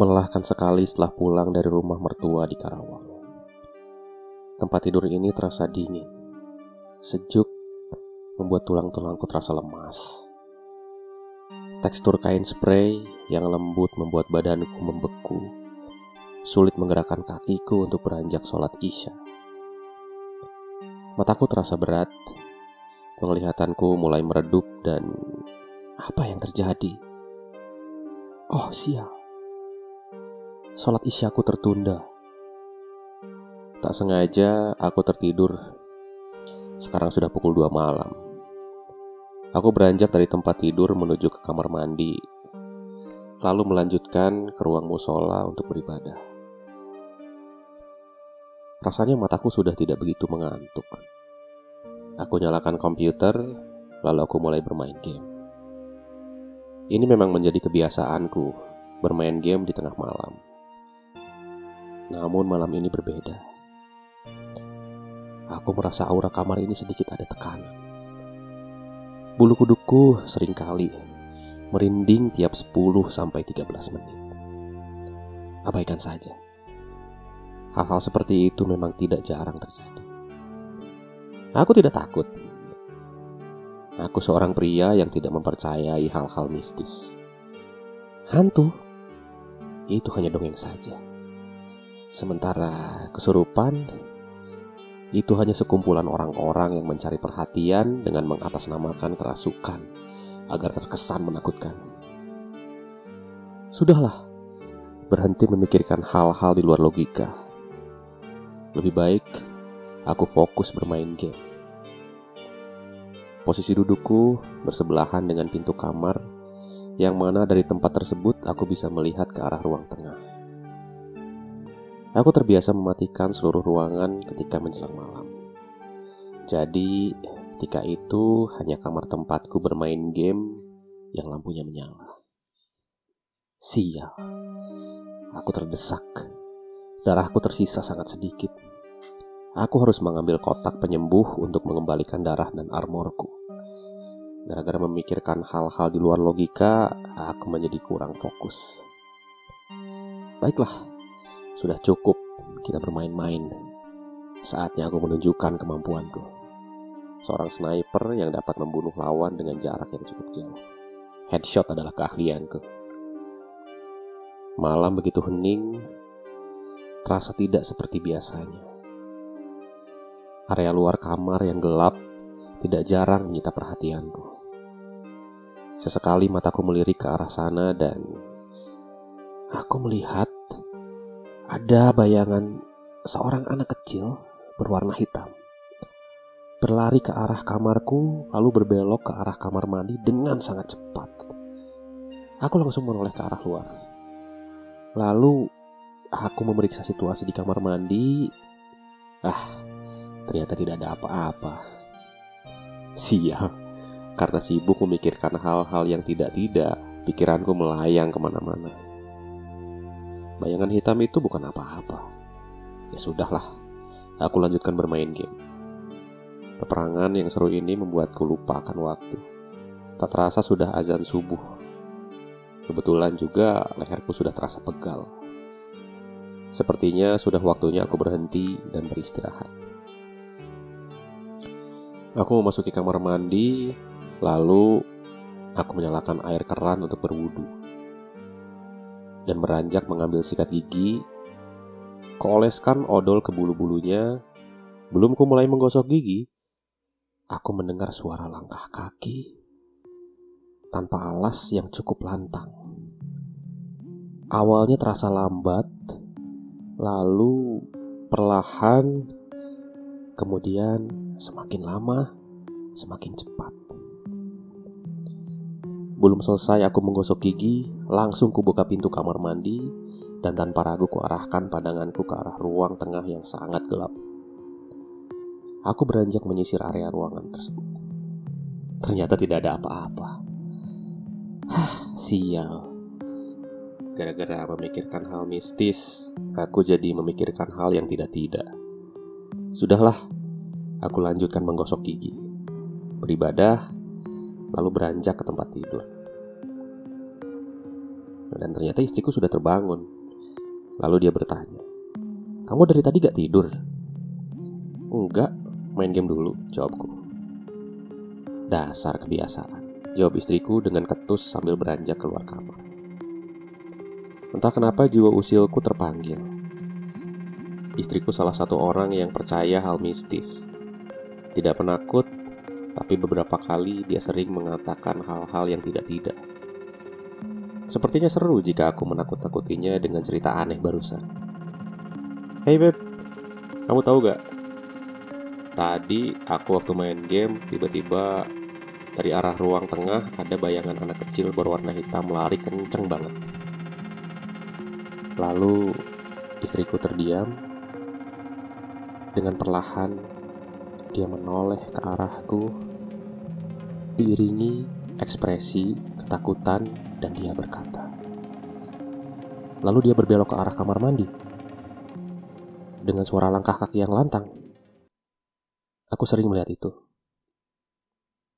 Melelahkan sekali setelah pulang dari rumah mertua di Karawang. Tempat tidur ini terasa dingin, sejuk, membuat tulang-tulangku terasa lemas. Tekstur kain spray yang lembut membuat badanku membeku. Sulit menggerakkan kakiku untuk beranjak sholat isya. Mataku terasa berat. Penglihatanku mulai meredup dan apa yang terjadi? Oh sial. Sholat isyaku tertunda. Tak sengaja aku tertidur. Sekarang sudah pukul 2 malam. Aku beranjak dari tempat tidur menuju ke kamar mandi, lalu melanjutkan ke ruang musola untuk beribadah. Rasanya mataku sudah tidak begitu mengantuk. Aku nyalakan komputer, lalu aku mulai bermain game. Ini memang menjadi kebiasaanku, bermain game di tengah malam. Namun malam ini berbeda. Aku merasa aura kamar ini sedikit ada tekanan. Bulu kudukku sering kali merinding tiap 10 sampai 13 menit. Abaikan saja. Hal-hal seperti itu memang tidak jarang terjadi. Aku tidak takut. Aku seorang pria yang tidak mempercayai hal-hal mistis. Hantu itu hanya dongeng saja. Sementara kesurupan itu hanya sekumpulan orang-orang yang mencari perhatian dengan mengatasnamakan kerasukan agar terkesan menakutkan. Sudahlah, berhenti memikirkan hal-hal di luar logika. Lebih baik aku fokus bermain game. Posisi dudukku bersebelahan dengan pintu kamar, yang mana dari tempat tersebut aku bisa melihat ke arah ruang tengah. Aku terbiasa mematikan seluruh ruangan ketika menjelang malam. Jadi, ketika itu hanya kamar tempatku bermain game yang lampunya menyala. Sial, aku terdesak. Darahku tersisa sangat sedikit. Aku harus mengambil kotak penyembuh untuk mengembalikan darah dan armorku. Gara-gara memikirkan hal-hal di luar logika, aku menjadi kurang fokus. Baiklah, sudah cukup kita bermain-main. Saatnya aku menunjukkan kemampuanku. Seorang sniper yang dapat membunuh lawan dengan jarak yang cukup jauh. Headshot adalah keahlianku. Malam begitu hening, terasa tidak seperti biasanya. Area luar kamar yang gelap tidak jarang menyita perhatianku. Sesekali mataku melirik ke arah sana dan aku melihat ada bayangan seorang anak kecil berwarna hitam berlari ke arah kamarku, lalu berbelok ke arah kamar mandi dengan sangat cepat. Aku langsung menoleh ke arah luar. Lalu aku memeriksa situasi di kamar mandi. Ah, ternyata tidak ada apa-apa. Sial, karena sibuk memikirkan hal-hal yang tidak-tidak, pikiranku melayang ke mana-mana. Bayangan hitam itu bukan apa-apa. Ya sudahlah, aku lanjutkan bermain game. Peperangan yang seru ini membuatku lupa akan waktu. Tak terasa sudah azan subuh. Kebetulan juga leherku sudah terasa pegal. Sepertinya sudah waktunya aku berhenti dan beristirahat. Aku memasuki kamar mandi, lalu aku menyalakan air keran untuk berwudu dan beranjak mengambil sikat gigi, keoleskan odol ke bulu-bulunya. Belum ku mulai menggosok gigi, aku mendengar suara langkah kaki tanpa alas yang cukup lantang. Awalnya terasa lambat, lalu perlahan, kemudian semakin lama, semakin cepat. Belum selesai aku menggosok gigi, langsung kubuka pintu kamar mandi dan tanpa ragu kuarahkan pandanganku ke arah ruang tengah yang sangat gelap. Aku beranjak menyisir area ruangan tersebut. Ternyata tidak ada apa-apa. Hah, sial. Gara-gara memikirkan hal mistis, aku jadi memikirkan hal yang tidak-tidak. Sudahlah, aku lanjutkan menggosok gigi. Beribadah lalu beranjak ke tempat tidur. Dan ternyata istriku sudah terbangun. Lalu dia bertanya, "Kamu dari tadi gak tidur?" "Enggak, main game dulu," jawabku. Dasar kebiasaan, jawab istriku dengan ketus sambil beranjak keluar kamar. Entah kenapa jiwa usilku terpanggil. Istriku salah satu orang yang percaya hal mistis. Tidak penakut, tapi beberapa kali dia sering mengatakan hal-hal yang tidak-tidak. Sepertinya seru jika aku menakut-nakutinya dengan cerita aneh barusan. Hey beb, kamu tahu gak? Tadi aku waktu main game tiba-tiba dari arah ruang tengah ada bayangan anak kecil berwarna hitam lari kenceng banget. Lalu istriku terdiam. Dengan perlahan dia menoleh ke arahku diiringi ekspresi ketakutan dan dia berkata. Lalu dia berbelok ke arah kamar mandi dengan suara langkah kaki yang lantang. Aku sering melihat itu.